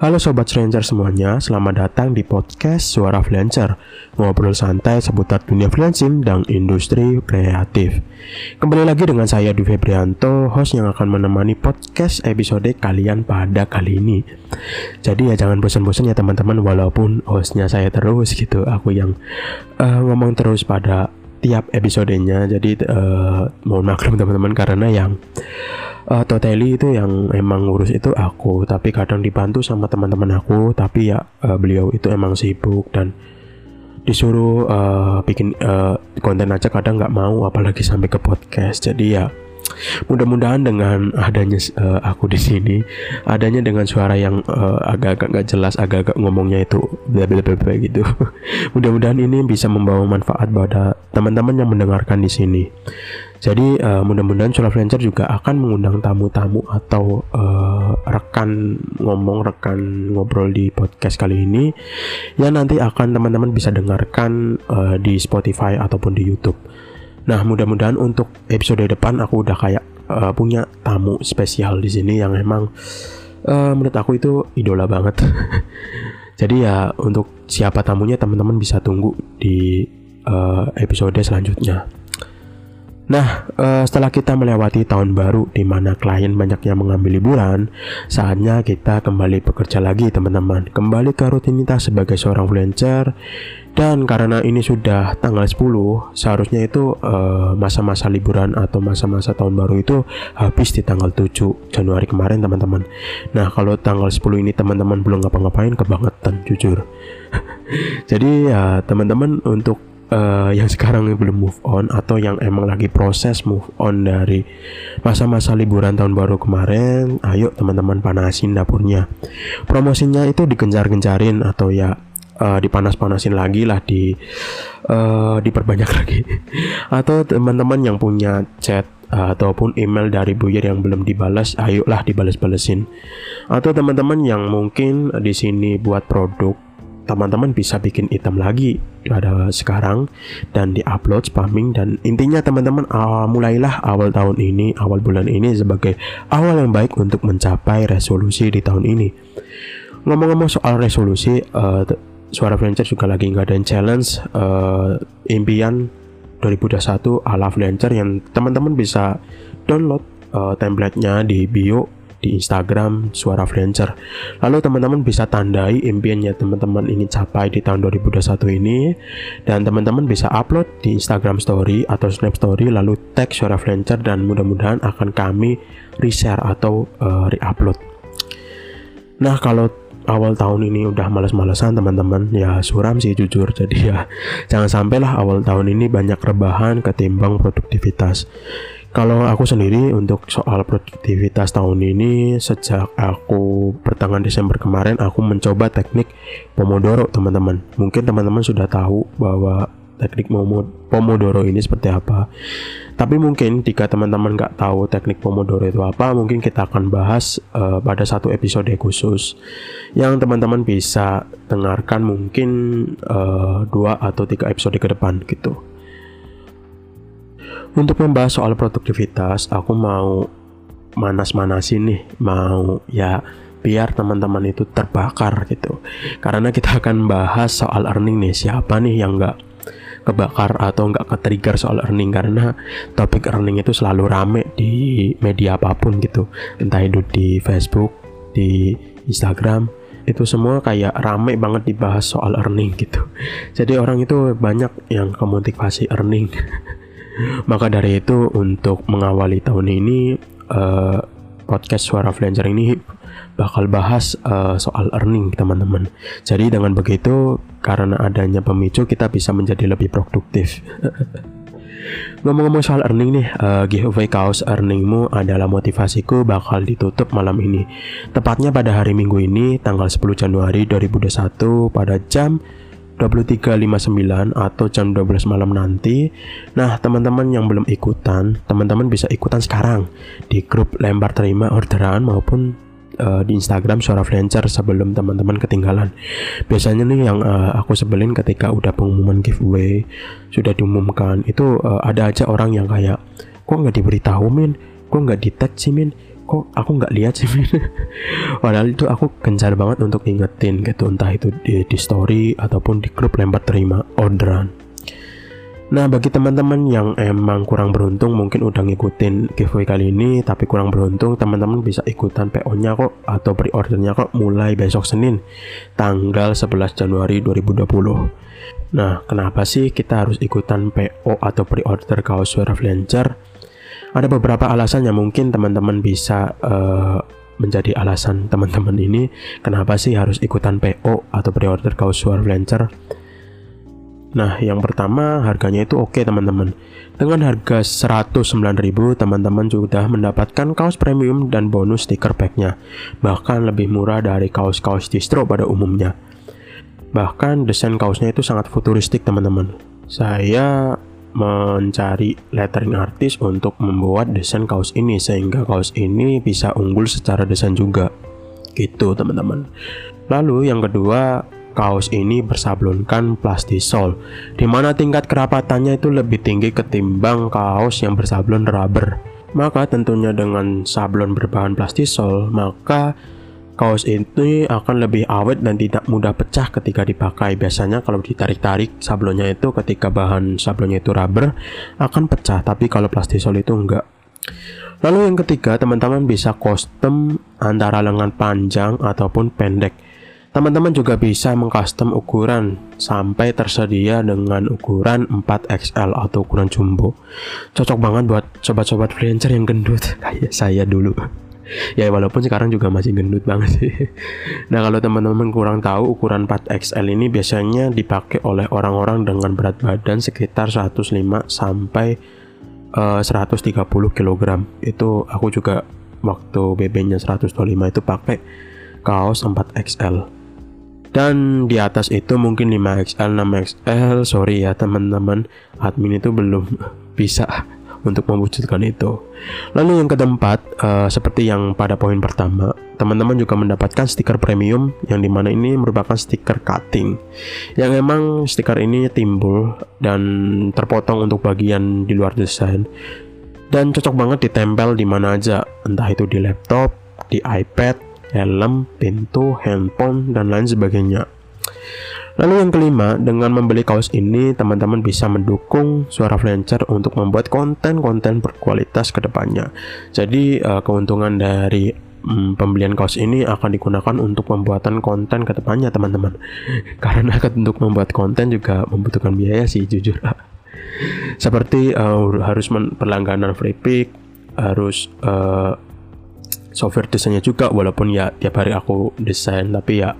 Halo Sobat Freelancer semuanya, selamat datang di podcast Suara Freelancer Ngobrol santai seputar dunia freelancing dan industri kreatif. Kembali lagi dengan saya Dwi Febrianto, host yang akan menemani podcast episode kalian pada kali ini. Jadi ya jangan bosan-bosan ya teman-teman walaupun hostnya saya terus gitu Aku yang uh, ngomong terus pada tiap episodenya. Jadi uh, mohon maklum teman-teman karena yang uh, totally itu yang emang ngurus itu aku. Tapi kadang dibantu sama teman-teman aku. Tapi ya uh, beliau itu emang sibuk dan disuruh uh, bikin uh, konten aja kadang nggak mau apalagi sampai ke podcast. Jadi ya mudah-mudahan dengan adanya uh, aku di sini adanya dengan suara yang uh, agak-agak nggak jelas agak-agak ngomongnya itu bla gitu. Mudah-mudahan ini bisa membawa manfaat pada teman-teman yang mendengarkan di sini jadi uh, mudah-mudahan Solar Freelancer juga akan mengundang tamu-tamu atau uh, rekan ngomong, rekan ngobrol di podcast kali ini yang nanti akan teman-teman bisa dengarkan uh, di Spotify ataupun di YouTube. Nah, mudah-mudahan untuk episode depan aku udah kayak uh, punya tamu spesial di sini yang emang uh, menurut aku itu idola banget. Jadi ya untuk siapa tamunya teman-teman bisa tunggu di uh, episode selanjutnya. Nah, uh, setelah kita melewati tahun baru di mana klien banyak yang mengambil liburan, saatnya kita kembali bekerja lagi, teman-teman. Kembali ke rutinitas sebagai seorang freelancer. Dan karena ini sudah tanggal 10, seharusnya itu eh, masa-masa uh, liburan atau masa-masa tahun baru itu habis di tanggal 7 Januari kemarin, teman-teman. Nah, kalau tanggal 10 ini teman-teman belum ngapa-ngapain kebangetan jujur. Jadi ya teman-teman untuk uh, yang sekarang belum move on atau yang emang lagi proses move on dari masa-masa liburan tahun baru kemarin, ayo teman-teman panasin dapurnya. Promosinya itu digencar-gencarin atau ya uh, dipanas-panasin lagi lah di uh, diperbanyak lagi. atau teman-teman yang punya chat ataupun email dari buyer yang belum dibalas, ayolah dibalas-balesin. Atau teman-teman yang mungkin di sini buat produk teman-teman bisa bikin item lagi pada sekarang dan di-upload spamming dan intinya teman-teman uh, mulailah awal tahun ini, awal bulan ini sebagai awal yang baik untuk mencapai resolusi di tahun ini. Ngomong-ngomong soal resolusi, uh, Suara Freelancer juga lagi ngadain challenge uh, impian 2021 ala freelancer yang teman-teman bisa download uh, template-nya di bio di Instagram Suara Freelancer. Lalu teman-teman bisa tandai impiannya teman-teman ingin capai di tahun 2021 ini dan teman-teman bisa upload di Instagram Story atau Snap Story lalu tag Suara Freelancer dan mudah-mudahan akan kami reshare atau uh, re-upload. Nah, kalau awal tahun ini udah males-malesan teman-teman ya suram sih jujur jadi ya jangan sampailah awal tahun ini banyak rebahan ketimbang produktivitas kalau aku sendiri untuk soal produktivitas tahun ini sejak aku pertengahan Desember kemarin aku mencoba teknik Pomodoro teman-teman. Mungkin teman-teman sudah tahu bahwa teknik Pomodoro ini seperti apa. Tapi mungkin jika teman-teman nggak tahu teknik Pomodoro itu apa, mungkin kita akan bahas uh, pada satu episode khusus yang teman-teman bisa dengarkan mungkin uh, dua atau tiga episode ke depan gitu. Untuk membahas soal produktivitas, aku mau manas-manasin nih, mau ya biar teman-teman itu terbakar gitu. Karena kita akan bahas soal earning nih, siapa nih yang nggak kebakar atau nggak ke-trigger soal earning? Karena topik earning itu selalu rame di media apa pun gitu. Entah itu di Facebook di Instagram itu semua kayak rame banget dibahas soal earning gitu. Jadi orang itu banyak yang kemotivasi earning Maka dari itu untuk mengawali tahun ini uh, podcast Suara Freelancer ini bakal bahas uh, soal earning teman-teman. Jadi dengan begitu karena adanya pemicu kita bisa menjadi lebih produktif. Ngomong-ngomong soal earning nih, uh, giveaway kaos earningmu adalah motivasiku bakal ditutup malam ini. Tepatnya pada hari Minggu ini, tanggal 10 Januari 2021 pada jam 23.59 atau jam 12 malam nanti. Nah, teman-teman yang belum ikutan, teman-teman bisa ikutan sekarang di grup lembar terima orderan maupun uh, di Instagram suara freelancer sebelum teman-teman ketinggalan. Biasanya nih yang uh, aku sebelin ketika udah pengumuman giveaway sudah diumumkan itu uh, ada aja orang yang kayak kok nggak diberitahu min, kok nggak di sih min, kok aku nggak lihat sih padahal itu aku gencar banget untuk ingetin gitu entah itu di, di story ataupun di grup lempar terima orderan Nah bagi teman-teman yang emang kurang beruntung mungkin udah ngikutin giveaway kali ini tapi kurang beruntung teman-teman bisa ikutan PO-nya kok atau pre-ordernya kok mulai besok Senin tanggal 11 Januari 2020. Nah kenapa sih kita harus ikutan PO atau pre-order kaos suara Flancher? Ada beberapa alasan yang mungkin teman-teman bisa uh, menjadi alasan teman-teman ini kenapa sih harus ikutan PO atau pre-order kaos suara Flancher? Nah, yang pertama harganya itu oke teman-teman. Dengan harga 109.000, teman-teman sudah mendapatkan kaos premium dan bonus stiker packnya. Bahkan lebih murah dari kaos-kaus distro pada umumnya. Bahkan desain kaosnya itu sangat futuristik teman-teman. Saya mencari lettering artis untuk membuat desain kaos ini sehingga kaos ini bisa unggul secara desain juga. Gitu teman-teman. Lalu yang kedua, kaos ini bersablonkan plastisol, di mana tingkat kerapatannya itu lebih tinggi ketimbang kaos yang bersablon rubber. Maka tentunya dengan sablon berbahan plastisol, maka kaos ini akan lebih awet dan tidak mudah pecah ketika dipakai. Biasanya kalau ditarik-tarik sablonnya itu ketika bahan sablonnya itu rubber akan pecah, tapi kalau plastisol itu enggak. Lalu yang ketiga, teman-teman bisa custom antara lengan panjang ataupun pendek Teman-teman juga bisa mengcustom ukuran sampai tersedia dengan ukuran 4XL atau ukuran jumbo. Cocok banget buat sobat-sobat freelancer yang gendut kayak saya dulu. Ya walaupun sekarang juga masih gendut banget sih. Nah kalau teman-teman kurang tahu ukuran 4XL ini biasanya dipakai oleh orang-orang dengan berat badan sekitar 105 sampai uh, 130 kg. Itu aku juga waktu BB-nya 125 itu pakai kaos 4XL dan di atas itu mungkin 5XL 6XL sorry ya teman-teman admin itu belum bisa untuk mewujudkan itu. Lalu yang keempat uh, seperti yang pada poin pertama teman-teman juga mendapatkan stiker premium yang di mana ini merupakan stiker cutting. Yang emang stiker ini timbul dan terpotong untuk bagian di luar desain. Dan cocok banget ditempel di mana aja entah itu di laptop di iPad helm, pintu, handphone, dan lain sebagainya. Lalu yang kelima, dengan membeli kaos ini, teman-teman bisa mendukung suara Flancer untuk membuat konten-konten berkualitas ke depannya. Jadi, uh, keuntungan dari um, pembelian kaos ini akan digunakan untuk pembuatan konten ke depannya, teman-teman. Karena untuk membuat konten juga membutuhkan biaya sih, jujur. Seperti uh, harus berlangganan free pick, harus uh, software desainnya juga walaupun ya tiap hari aku desain tapi ya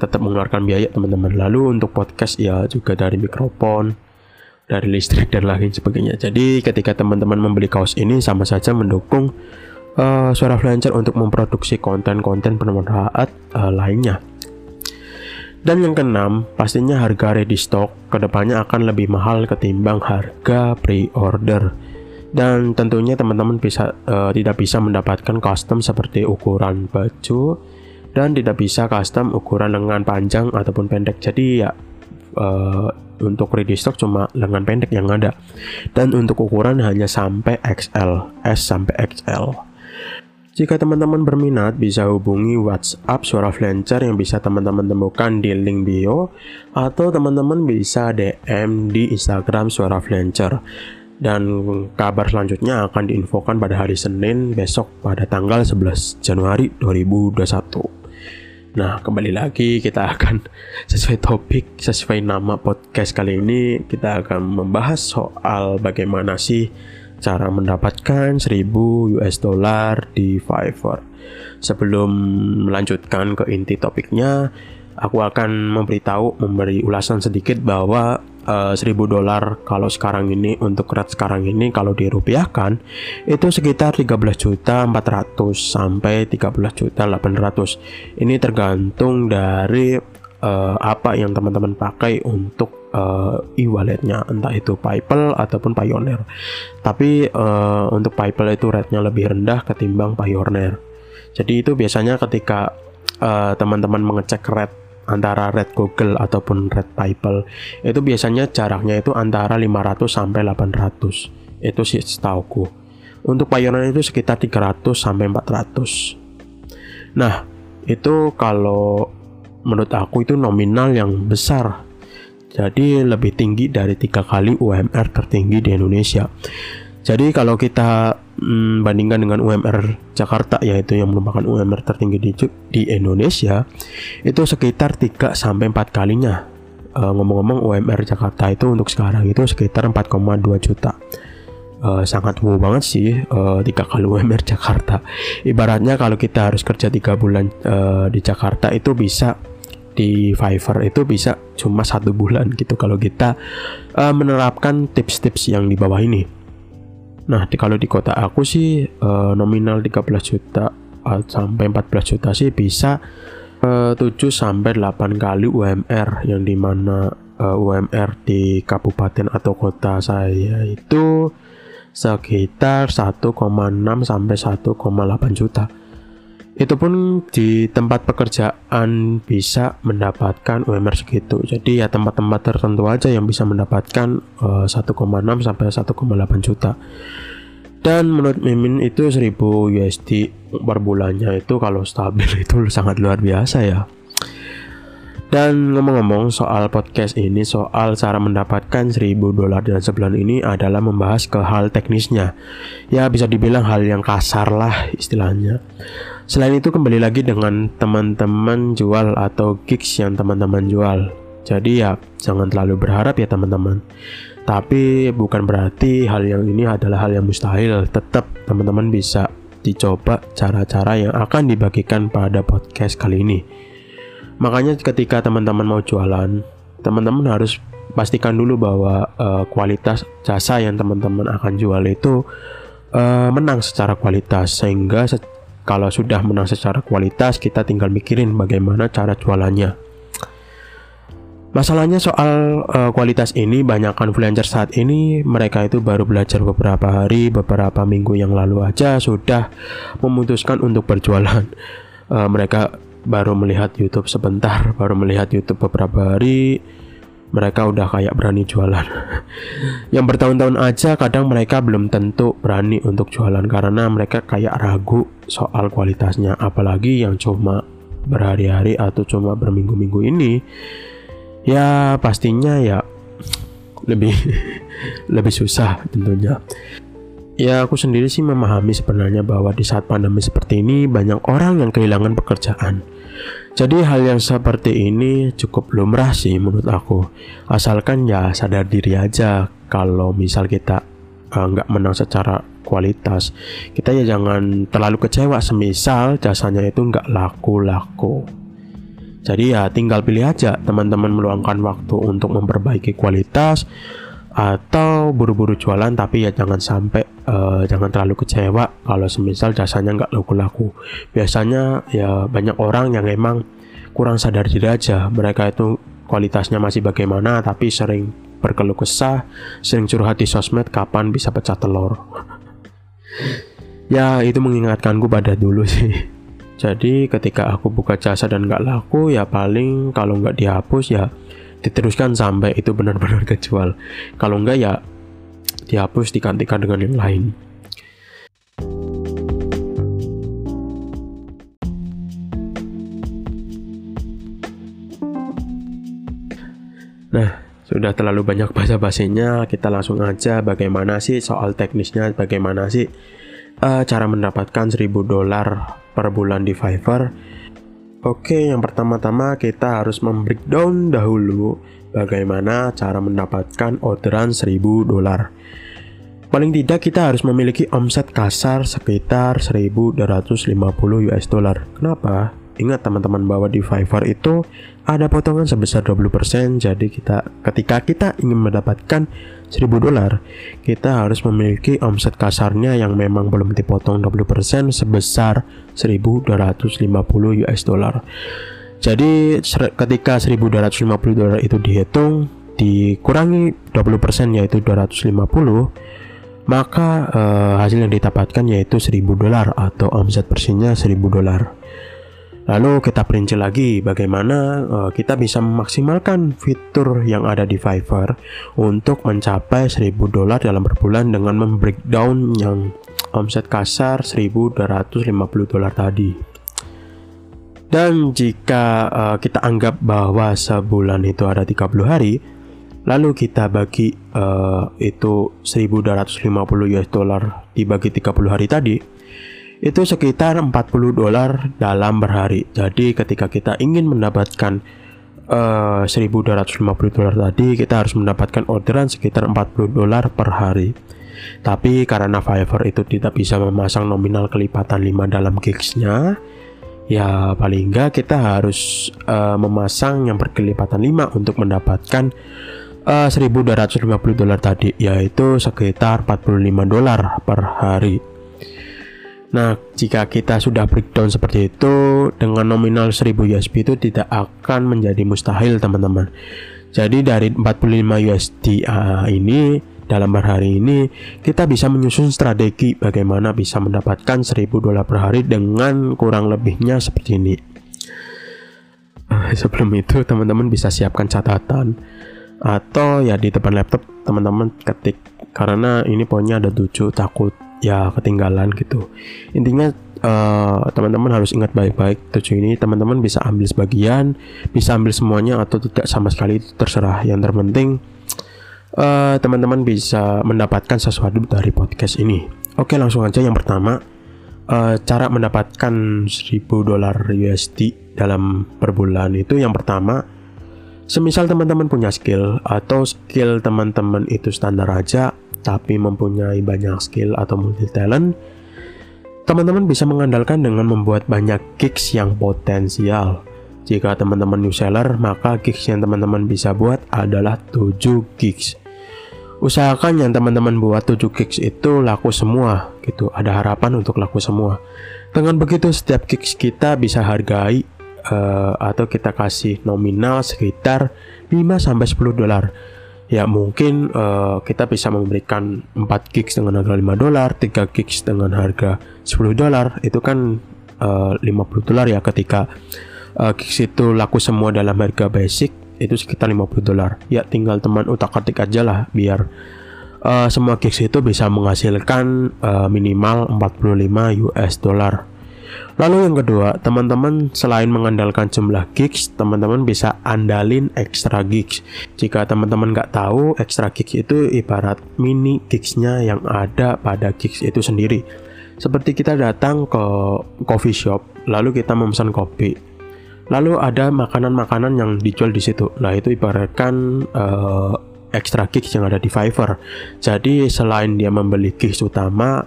tetap mengeluarkan biaya teman-teman. Lalu untuk podcast ya juga dari mikrofon dari listrik dan lain sebagainya. Jadi ketika teman-teman membeli kaos ini sama saja mendukung uh, suara freelancer untuk memproduksi konten-konten bermanfaat uh, lainnya. Dan yang keenam, pastinya harga ready stock ke depannya akan lebih mahal ketimbang harga pre-order. Dan tentunya teman-teman bisa uh, tidak bisa mendapatkan custom seperti ukuran baju dan tidak bisa custom ukuran lengan panjang ataupun pendek. Jadi ya uh, untuk ready stock cuma lengan pendek yang ada. Dan untuk ukuran hanya sampai XL S sampai XL jika teman-teman berminat, bisa hubungi WhatsApp Suara Flancer yang bisa teman-teman temukan di link bio, atau teman-teman bisa DM di Instagram Suara Flancer dan kabar selanjutnya akan diinfokan pada hari Senin besok pada tanggal 11 Januari 2021. Nah, kembali lagi kita akan sesuai topik, sesuai nama podcast kali ini kita akan membahas soal bagaimana sih cara mendapatkan 1000 US dollar di Fiverr. Sebelum melanjutkan ke inti topiknya, aku akan memberitahu memberi ulasan sedikit bahwa uh, eh, 1000 dolar kalau sekarang ini untuk rate sekarang ini kalau dirupiahkan itu sekitar 13 juta 400 sampai 13 juta 800 ini tergantung dari uh, apa yang teman-teman pakai untuk uh, e-walletnya. Entah itu PayPal ataupun Payoneer tapi uh, untuk PayPal itu rate-nya lebih rendah ketimbang Payoneer jadi itu biasanya ketika teman-teman uh, mengecek rate antara red Google ataupun red PayPal itu biasanya jaraknya itu antara 500 sampai 800 itu sih setauku Untuk bayaran itu sekitar 300 sampai 400. Nah, itu kalau menurut aku itu nominal yang besar. Jadi lebih tinggi dari tiga kali UMR tertinggi di Indonesia. Jadi kalau kita hmm, bandingkan dengan UMR Jakarta yaitu yang merupakan UMR tertinggi di, di Indonesia itu sekitar 3 sampai 4 kalinya. Uh, ngomong-ngomong UMR Jakarta itu untuk sekarang itu sekitar 4,2 juta. Uh, sangat wow banget sih uh, tiga kali UMR Jakarta. Ibaratnya kalau kita harus kerja tiga bulan uh, di Jakarta itu bisa di Fiverr itu bisa cuma satu bulan gitu kalau kita uh, menerapkan tips-tips yang di bawah ini. Nah, di, kalau di kota aku sih uh, nominal 13 juta uh, sampai 14 juta sih bisa uh, 7 sampai 8 kali UMR yang di mana uh, UMR di kabupaten atau kota saya itu sekitar 1,6 sampai 1,8 juta itu pun di tempat pekerjaan bisa mendapatkan UMR segitu. Jadi ya tempat-tempat tertentu aja yang bisa mendapatkan uh, eh, 1,6 sampai 1,8 juta. Dan menurut Mimin itu 1000 USD per bulannya itu kalau stabil itu sangat luar biasa ya. Dan ngomong-ngomong soal podcast ini, soal cara mendapatkan 1000 dolar dalam sebulan ini adalah membahas ke hal teknisnya. Ya bisa dibilang hal yang kasar lah istilahnya. Selain itu kembali lagi dengan teman-teman jual atau gigs yang teman-teman jual. Jadi ya jangan terlalu berharap ya teman-teman. Tapi bukan berarti hal yang ini adalah hal yang mustahil. Tetap teman-teman bisa dicoba cara-cara yang akan dibagikan pada podcast kali ini. Makanya ketika teman-teman mau jualan, teman-teman harus pastikan dulu bahwa uh, kualitas jasa yang teman-teman akan jual itu uh, menang secara kualitas sehingga kalau sudah menang secara kualitas, kita tinggal mikirin bagaimana cara jualannya. Masalahnya soal uh, kualitas ini, banyak influencer saat ini mereka itu baru belajar beberapa hari, beberapa minggu yang lalu aja sudah memutuskan untuk berjualan. Uh, mereka baru melihat YouTube sebentar, baru melihat YouTube beberapa hari, mereka udah kayak berani jualan. yang bertahun-tahun aja kadang mereka belum tentu berani untuk jualan karena mereka kayak ragu soal kualitasnya. Apalagi yang cuma berhari-hari atau cuma berminggu-minggu ini, ya pastinya ya lebih lebih susah tentunya. Ya aku sendiri sih memahami sebenarnya bahwa di saat pandemi seperti ini banyak orang yang kehilangan pekerjaan jadi hal yang seperti ini cukup lumrah sih menurut aku. Asalkan ya sadar diri aja kalau misal kita uh, nggak menang secara kualitas, kita ya jangan terlalu kecewa semisal jasanya itu nggak laku-laku. Jadi ya tinggal pilih aja teman-teman meluangkan waktu untuk memperbaiki kualitas atau buru-buru jualan tapi ya jangan sampai uh, jangan terlalu kecewa kalau semisal jasanya nggak laku-laku. Biasanya ya banyak orang yang emang kurang sadar diri aja mereka itu kualitasnya masih bagaimana tapi sering berkeluh kesah sering curhat di sosmed kapan bisa pecah telur. Ya itu mengingatkanku pada dulu sih. Jadi ketika aku buka jasa dan nggak laku ya paling kalau nggak dihapus ya diteruskan sampai itu benar-benar kejual. Kalau enggak ya dihapus digantikan dengan yang lain. Nah, sudah terlalu banyak bahasa basinya, kita langsung aja bagaimana sih soal teknisnya, bagaimana sih uh, cara mendapatkan 1000 dolar per bulan di Fiverr Oke, yang pertama-tama kita harus membreakdown dahulu bagaimana cara mendapatkan orderan 1000 dolar. Paling tidak kita harus memiliki omset kasar sekitar 1250 US dollar. Kenapa? Ingat teman-teman bahwa di Fiverr itu ada potongan sebesar 20% jadi kita ketika kita ingin mendapatkan 1000 dolar kita harus memiliki omset kasarnya yang memang belum dipotong 20% sebesar 1250 US dollar. Jadi ketika 1250 dolar itu dihitung dikurangi 20% yaitu 250 maka uh, hasil yang didapatkan yaitu 1000 dolar atau omset bersihnya 1000 dolar. Lalu kita perinci lagi bagaimana uh, kita bisa memaksimalkan fitur yang ada di Fiverr untuk mencapai 1000 dolar dalam berbulan dengan membreakdown yang omset kasar 1250 dolar tadi. Dan jika uh, kita anggap bahwa sebulan itu ada 30 hari, lalu kita bagi uh, itu 1250 US dollar dibagi 30 hari tadi, itu sekitar 40 dolar dalam berhari. Jadi ketika kita ingin mendapatkan uh, 1250 dolar tadi, kita harus mendapatkan orderan sekitar 40 dolar per hari. Tapi karena Fiverr itu tidak bisa memasang nominal kelipatan 5 dalam gigsnya, ya paling enggak kita harus uh, memasang yang berkelipatan 5 untuk mendapatkan uh, 1250 dolar tadi yaitu sekitar 45 dolar per hari Nah, jika kita sudah breakdown seperti itu dengan nominal 1000 USD itu tidak akan menjadi mustahil, teman-teman. Jadi dari 45 USD uh, ini dalam berhari ini kita bisa menyusun strategi bagaimana bisa mendapatkan 1000 dolar per hari dengan kurang lebihnya seperti ini. Sebelum itu teman-teman bisa siapkan catatan atau ya di depan laptop teman-teman ketik karena ini poinnya ada tujuh takut ya ketinggalan gitu. Intinya uh, teman-teman harus ingat baik-baik tujuh ini. Teman-teman bisa ambil sebagian bisa ambil semuanya atau tidak sama sekali itu terserah. Yang terpenting eh, teman-teman bisa mendapatkan sesuatu dari podcast ini. Oke, langsung aja. Yang pertama, uh, cara mendapatkan 1000 dolar USD dalam per bulan itu yang pertama, semisal teman-teman punya skill atau skill teman-teman itu standar aja, tapi mempunyai banyak skill atau multi talent, teman-teman bisa mengandalkan dengan membuat banyak gigs yang potensial. Jika teman-teman new seller, maka gigs yang teman-teman bisa buat adalah 7 gigs. Usahakan yang teman-teman buat 7 gigs itu laku semua gitu. Ada harapan untuk laku semua. Dengan begitu setiap gigs kita bisa hargai uh, atau kita kasih nominal sekitar 5 sampai 10 dolar. Ya mungkin uh, kita bisa memberikan 4 gigs dengan harga 5 dolar, 3 gigs dengan harga 10 dolar. Itu kan uh, 50 dolar ya ketika uh, gigs itu laku semua dalam harga basic itu sekitar 50 dolar ya tinggal teman utak atik aja lah biar uh, semua gigs itu bisa menghasilkan uh, minimal 45 US dollar Lalu yang kedua, teman-teman selain mengandalkan jumlah gigs, teman-teman bisa andalin extra gigs. Jika teman-teman nggak tahu, extra gigs itu ibarat mini gigsnya yang ada pada gigs itu sendiri. Seperti kita datang ke coffee shop, lalu kita memesan kopi. Lalu ada makanan-makanan yang dijual di situ. Nah, itu ibaratkan uh, extra gigs yang ada di Fiverr. Jadi selain dia membeli gigs utama,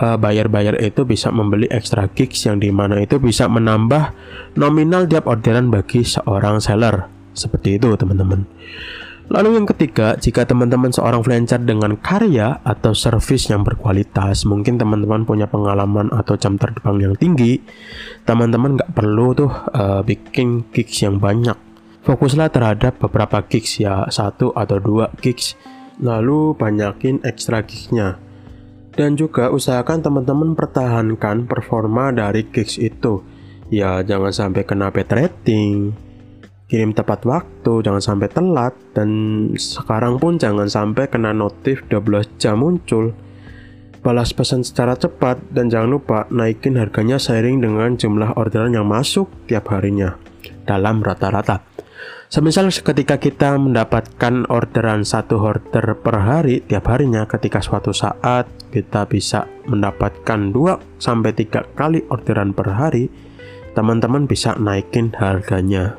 uh, bayar-bayar itu bisa membeli extra gigs yang di mana itu bisa menambah nominal tiap orderan bagi seorang seller. Seperti itu, teman-teman. Lalu yang ketiga, jika teman-teman seorang freelancer dengan karya atau service yang berkualitas, mungkin teman-teman punya pengalaman atau jam terbang yang tinggi, teman-teman nggak perlu tuh uh, bikin gigs yang banyak. Fokuslah terhadap beberapa gigs ya, satu atau dua gigs, lalu banyakin ekstra gigsnya. Dan juga usahakan teman-teman pertahankan performa dari gigs itu. Ya, jangan sampai kena bad rating, kirim tepat waktu, jangan sampai telat, dan sekarang pun jangan sampai kena notif 12 jam muncul. Balas pesan secara cepat dan jangan lupa naikin harganya seiring dengan jumlah orderan yang masuk tiap harinya dalam rata-rata. Semisal ketika kita mendapatkan orderan satu order per hari tiap harinya ketika suatu saat kita bisa mendapatkan 2 sampai 3 kali orderan per hari, teman-teman bisa naikin harganya.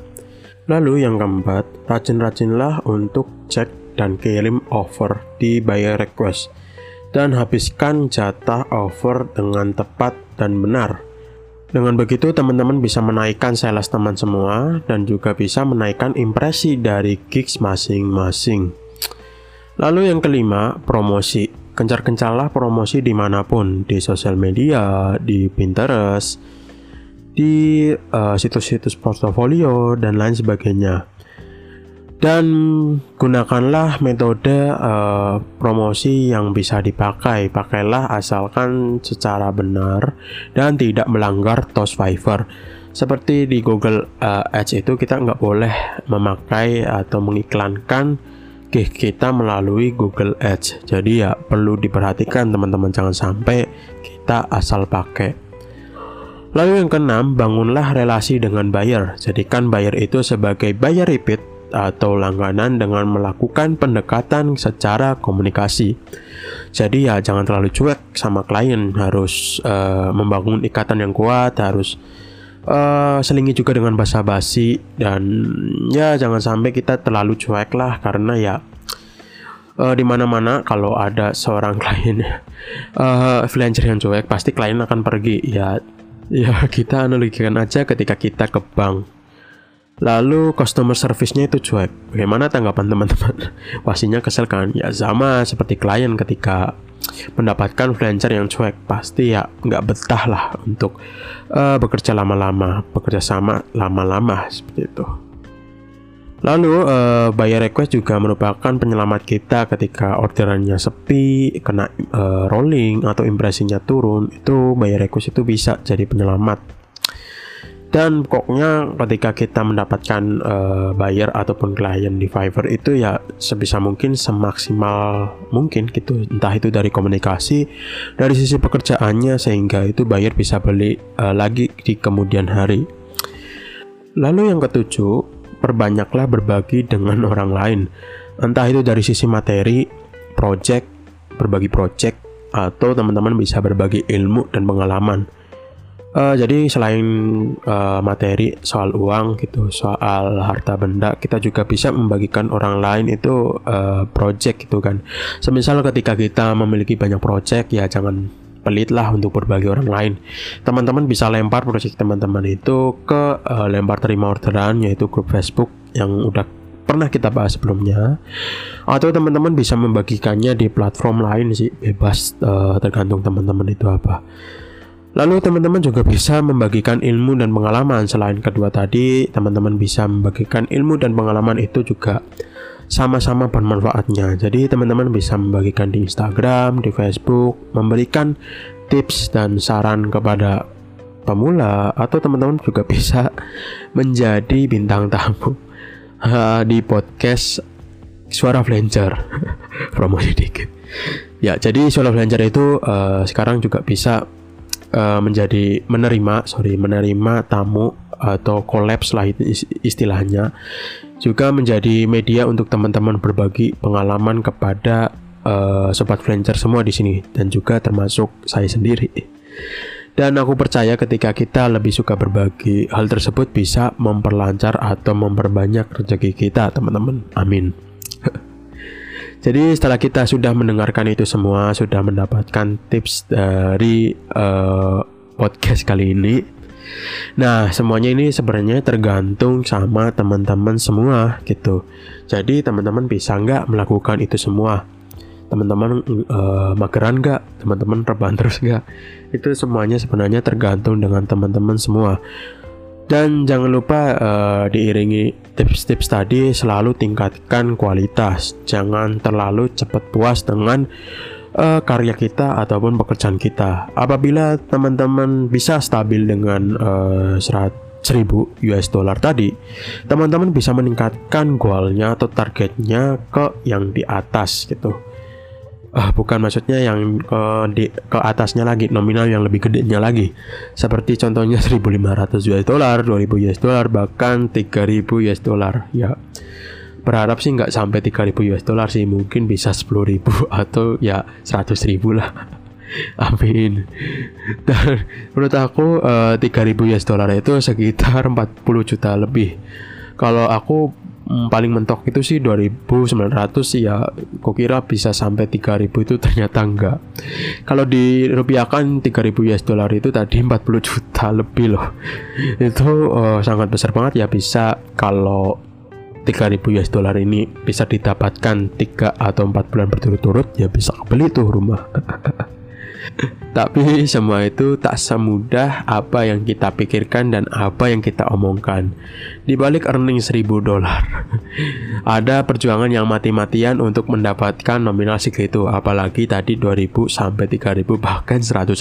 Lalu yang keempat, rajin-rajinlah untuk cek dan kirim offer di buyer request dan habiskan jatah offer dengan tepat dan benar. Dengan begitu teman-teman bisa menaikkan sales teman semua dan juga bisa menaikkan impresi dari gigs masing-masing. Lalu yang kelima, promosi. Kencar-kencarlah promosi di mana pun, di sosial media, di Pinterest, di uh, situs-situs portofolio dan lain sebagainya. Dan gunakanlah metode uh, promosi yang bisa dipakai. Pakailah asalkan secara benar dan tidak melanggar TOS Fiverr. Seperti di Google uh, Ads itu kita nggak boleh memakai atau mengiklankan gig kita melalui Google Ads. Jadi ya perlu diperhatikan teman-teman jangan sampai kita asal pakai. Lalu yang keenam, bangunlah relasi dengan buyer. Jadikan buyer itu sebagai buyer repeat atau langganan dengan melakukan pendekatan secara komunikasi. Jadi ya jangan terlalu cuek sama klien, harus uh, membangun ikatan yang kuat, harus uh, selingi juga dengan basa-basi. Dan ya jangan sampai kita terlalu cuek lah karena ya uh, di mana-mana kalau ada seorang klien uh, freelancer yang cuek pasti klien akan pergi. Ya ya kita analogikan aja ketika kita ke bank lalu customer service-nya itu cuek bagaimana tanggapan teman-teman pastinya kesel kan ya sama seperti klien ketika mendapatkan freelancer yang cuek pasti ya nggak betah lah untuk uh, bekerja lama-lama bekerja sama lama-lama seperti itu Lalu uh, buyer request juga merupakan penyelamat kita ketika orderannya sepi, kena uh, rolling atau impresinya turun. Itu buyer request itu bisa jadi penyelamat. Dan pokoknya ketika kita mendapatkan uh, buyer ataupun klien di Fiverr itu ya sebisa mungkin semaksimal mungkin gitu. Entah itu dari komunikasi, dari sisi pekerjaannya sehingga itu buyer bisa beli uh, lagi di kemudian hari. Lalu yang ketujuh, perbanyaklah berbagi dengan orang lain. Entah itu dari sisi materi, project, berbagi project, atau teman-teman bisa berbagi ilmu dan pengalaman. Uh, jadi selain uh, materi soal uang gitu, soal harta benda, kita juga bisa membagikan orang lain itu uh, project gitu kan. Semisal ketika kita memiliki banyak project ya jangan pelit lah untuk berbagi orang lain. Teman-teman bisa lempar proyek teman-teman itu ke uh, lempar terima orderan yaitu grup Facebook yang udah pernah kita bahas sebelumnya atau teman-teman bisa membagikannya di platform lain sih bebas uh, tergantung teman-teman itu apa. Lalu teman-teman juga bisa membagikan ilmu dan pengalaman selain kedua tadi teman-teman bisa membagikan ilmu dan pengalaman itu juga sama-sama bermanfaatnya. Jadi teman-teman bisa membagikan di Instagram, di Facebook, memberikan tips dan saran kepada pemula atau teman-teman juga bisa menjadi bintang tamu di podcast Suara Flancer. Promosi dikit. Ya, jadi Suara Flancer itu uh, sekarang juga bisa uh, menjadi menerima, sorry, menerima tamu atau kolaps lah istilahnya juga menjadi media untuk teman-teman berbagi pengalaman kepada uh, sobat freelancer semua di sini dan juga termasuk saya sendiri. Dan aku percaya ketika kita lebih suka berbagi, hal tersebut bisa memperlancar atau memperbanyak rezeki kita, teman-teman. Amin. Jadi setelah kita sudah mendengarkan itu semua, sudah mendapatkan tips dari uh, podcast kali ini, Nah, semuanya ini sebenarnya tergantung sama teman-teman semua gitu. Jadi teman-teman bisa nggak melakukan itu semua? Teman-teman uh, mageran nggak? Teman-teman rebahan terus nggak? Itu semuanya sebenarnya tergantung dengan teman-teman semua. Dan jangan lupa uh, diiringi tips-tips tadi selalu tingkatkan kualitas. Jangan terlalu cepat puas dengan uh, karya kita ataupun pekerjaan kita. Apabila teman-teman bisa stabil dengan uh, serat 1000 US dollar tadi, teman-teman bisa meningkatkan goalnya atau targetnya ke yang di atas gitu. Uh, bukan maksudnya yang ke di ke atasnya lagi nominal yang lebih gedenya lagi. Seperti contohnya 1500 US dollar 2000 US dollar bahkan 3000 US dollar. Ya berharap sih nggak sampai 3000 US dollar sih mungkin bisa 10.000 atau ya 100.000 lah. Amin. Dan menurut aku uh, eh, 3000 US dollar itu sekitar 40 juta lebih. Kalau aku paling mentok itu sih 2900 sih ya. Kok kira bisa sampai 3000 itu ternyata enggak. Kalau dirupiahkan 3000 US dollar itu tadi 40 juta lebih loh. Itu uh, sangat besar banget ya bisa kalau 3000 US dollar ini bisa didapatkan 3 atau 4 bulan berturut-turut ya bisa beli tuh rumah tapi semua itu tak semudah apa yang kita pikirkan dan apa yang kita omongkan. Di balik earning 1000 dolar, ada perjuangan yang mati-matian untuk mendapatkan nominal segitu, apalagi tadi 2000 sampai 3000 bahkan 100.000.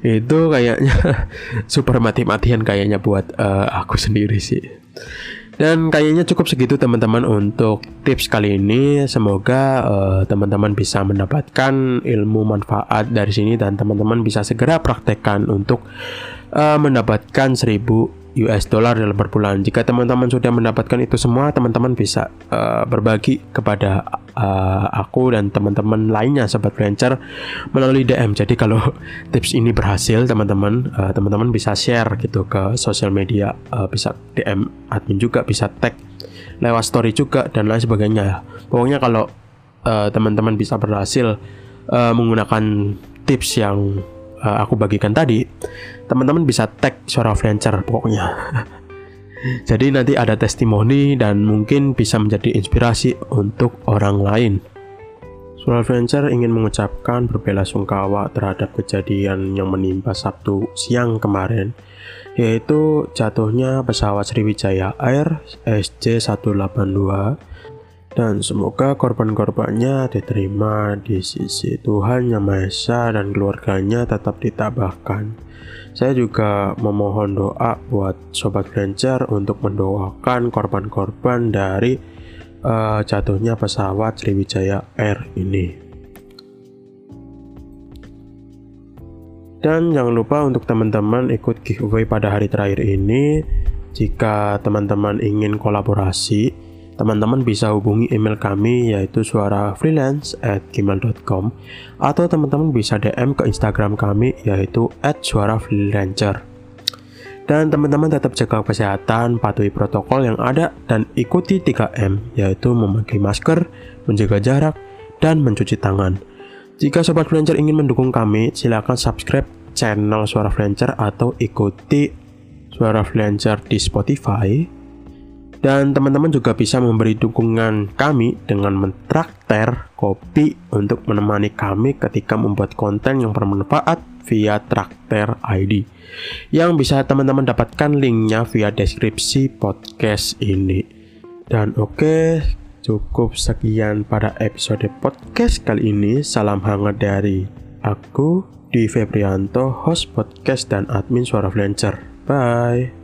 Itu kayaknya super mati-matian kayaknya buat uh, aku sendiri sih. Dan kayaknya cukup segitu teman-teman untuk tips kali ini. Semoga uh, teman-teman bisa mendapatkan ilmu manfaat dari sini dan teman-teman bisa segera praktekkan untuk uh, mendapatkan 1000 US dollar dalam per bulan. Jika teman-teman sudah mendapatkan itu semua, teman-teman bisa uh, berbagi kepada uh, aku dan teman-teman lainnya sobat freelancer melalui DM. Jadi kalau tips ini berhasil, teman-teman uh, teman-teman bisa share gitu ke sosial media, uh, bisa DM admin juga, bisa tag lewat story juga dan lain sebagainya. Pokoknya kalau uh, teman-teman bisa berhasil uh, menggunakan tips yang uh, aku bagikan tadi, teman-teman bisa tag suara freelancer pokoknya. Jadi nanti ada testimoni dan mungkin bisa menjadi inspirasi untuk orang lain. Suara freelancer ingin mengucapkan berbela sungkawa terhadap kejadian yang menimpa Sabtu siang kemarin, yaitu jatuhnya pesawat Sriwijaya Air SJ182 dan semoga korban-korbannya diterima di sisi Tuhan Yang Maha Esa dan keluarganya tetap ditabahkan. Saya juga memohon doa buat Sobat Flancer untuk mendoakan korban-korban dari uh, jatuhnya pesawat Sriwijaya Air ini. Dan jangan lupa untuk teman-teman ikut giveaway pada hari terakhir ini. Jika teman-teman ingin kolaborasi, teman-teman bisa hubungi email kami yaitu suara freelance at gmail.com atau teman-teman bisa DM ke Instagram kami yaitu at suara freelancer. Dan teman-teman tetap jaga kesehatan, patuhi protokol yang ada, dan ikuti 3M, yaitu memakai masker, menjaga jarak, dan mencuci tangan. Jika Sobat Freelancer ingin mendukung kami, silakan subscribe channel Suara Freelancer atau ikuti Suara Freelancer di Spotify dan teman-teman juga bisa memberi dukungan kami dengan mentraktir kopi untuk menemani kami ketika membuat konten yang bermanfaat via Traktir ID. Yang bisa teman-teman dapatkan linknya via deskripsi podcast ini. Dan oke, okay, cukup sekian pada episode podcast kali ini. Salam hangat dari aku, di Febrianto, host podcast dan admin Suara Flancer. Bye.